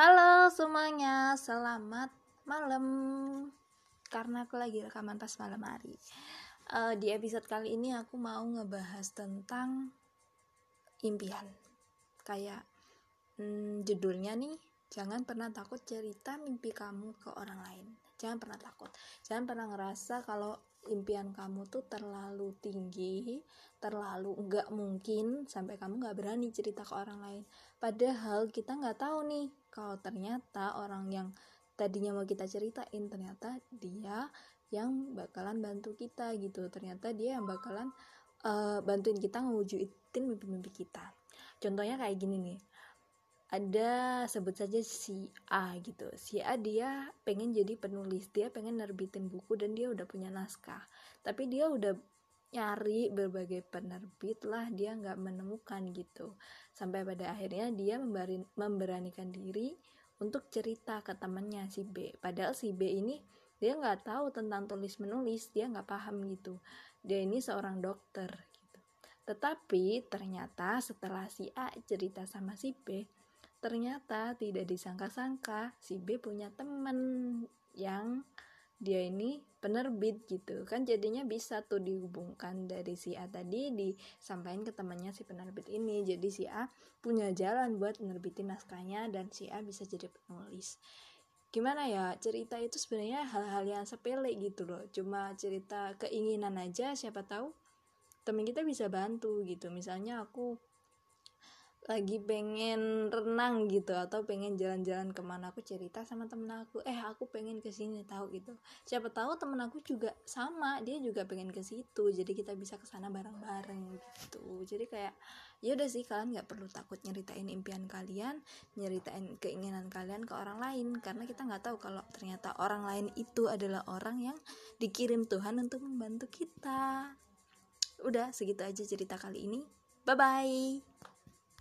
Halo semuanya, selamat malam. Karena aku lagi rekaman pas malam hari. Uh, di episode kali ini aku mau ngebahas tentang impian. Kayak hmm, judulnya nih, jangan pernah takut cerita mimpi kamu ke orang lain. Jangan pernah takut. Jangan pernah ngerasa kalau impian kamu tuh terlalu tinggi, terlalu nggak mungkin sampai kamu nggak berani cerita ke orang lain. Padahal kita nggak tahu nih kalau ternyata orang yang tadinya mau kita ceritain ternyata dia yang bakalan bantu kita gitu. Ternyata dia yang bakalan uh, bantuin kita ngewujudin mimpi-mimpi kita. Contohnya kayak gini nih ada sebut saja si A gitu si A dia pengen jadi penulis dia pengen nerbitin buku dan dia udah punya naskah tapi dia udah nyari berbagai penerbit lah dia nggak menemukan gitu. Sampai pada akhirnya dia memberanikan diri untuk cerita ke temannya si B. Padahal si B ini dia nggak tahu tentang tulis menulis dia nggak paham gitu. Dia ini seorang dokter gitu. Tetapi ternyata setelah si A cerita sama si B ternyata tidak disangka-sangka si B punya temen yang dia ini penerbit gitu. Kan jadinya bisa tuh dihubungkan dari si A tadi disampaikan ke temannya si penerbit ini. Jadi si A punya jalan buat menerbitin naskahnya dan si A bisa jadi penulis. Gimana ya cerita itu sebenarnya hal-hal yang sepele gitu loh. Cuma cerita keinginan aja siapa tahu temen kita bisa bantu gitu. Misalnya aku lagi pengen renang gitu atau pengen jalan-jalan ke mana aku cerita sama temen aku eh aku pengen ke sini tahu gitu. Siapa tahu temen aku juga sama dia juga pengen ke situ jadi kita bisa ke sana bareng-bareng gitu. Jadi kayak ya udah sih kalian nggak perlu takut nyeritain impian kalian nyeritain keinginan kalian ke orang lain karena kita nggak tahu kalau ternyata orang lain itu adalah orang yang dikirim Tuhan untuk membantu kita. Udah segitu aja cerita kali ini. Bye bye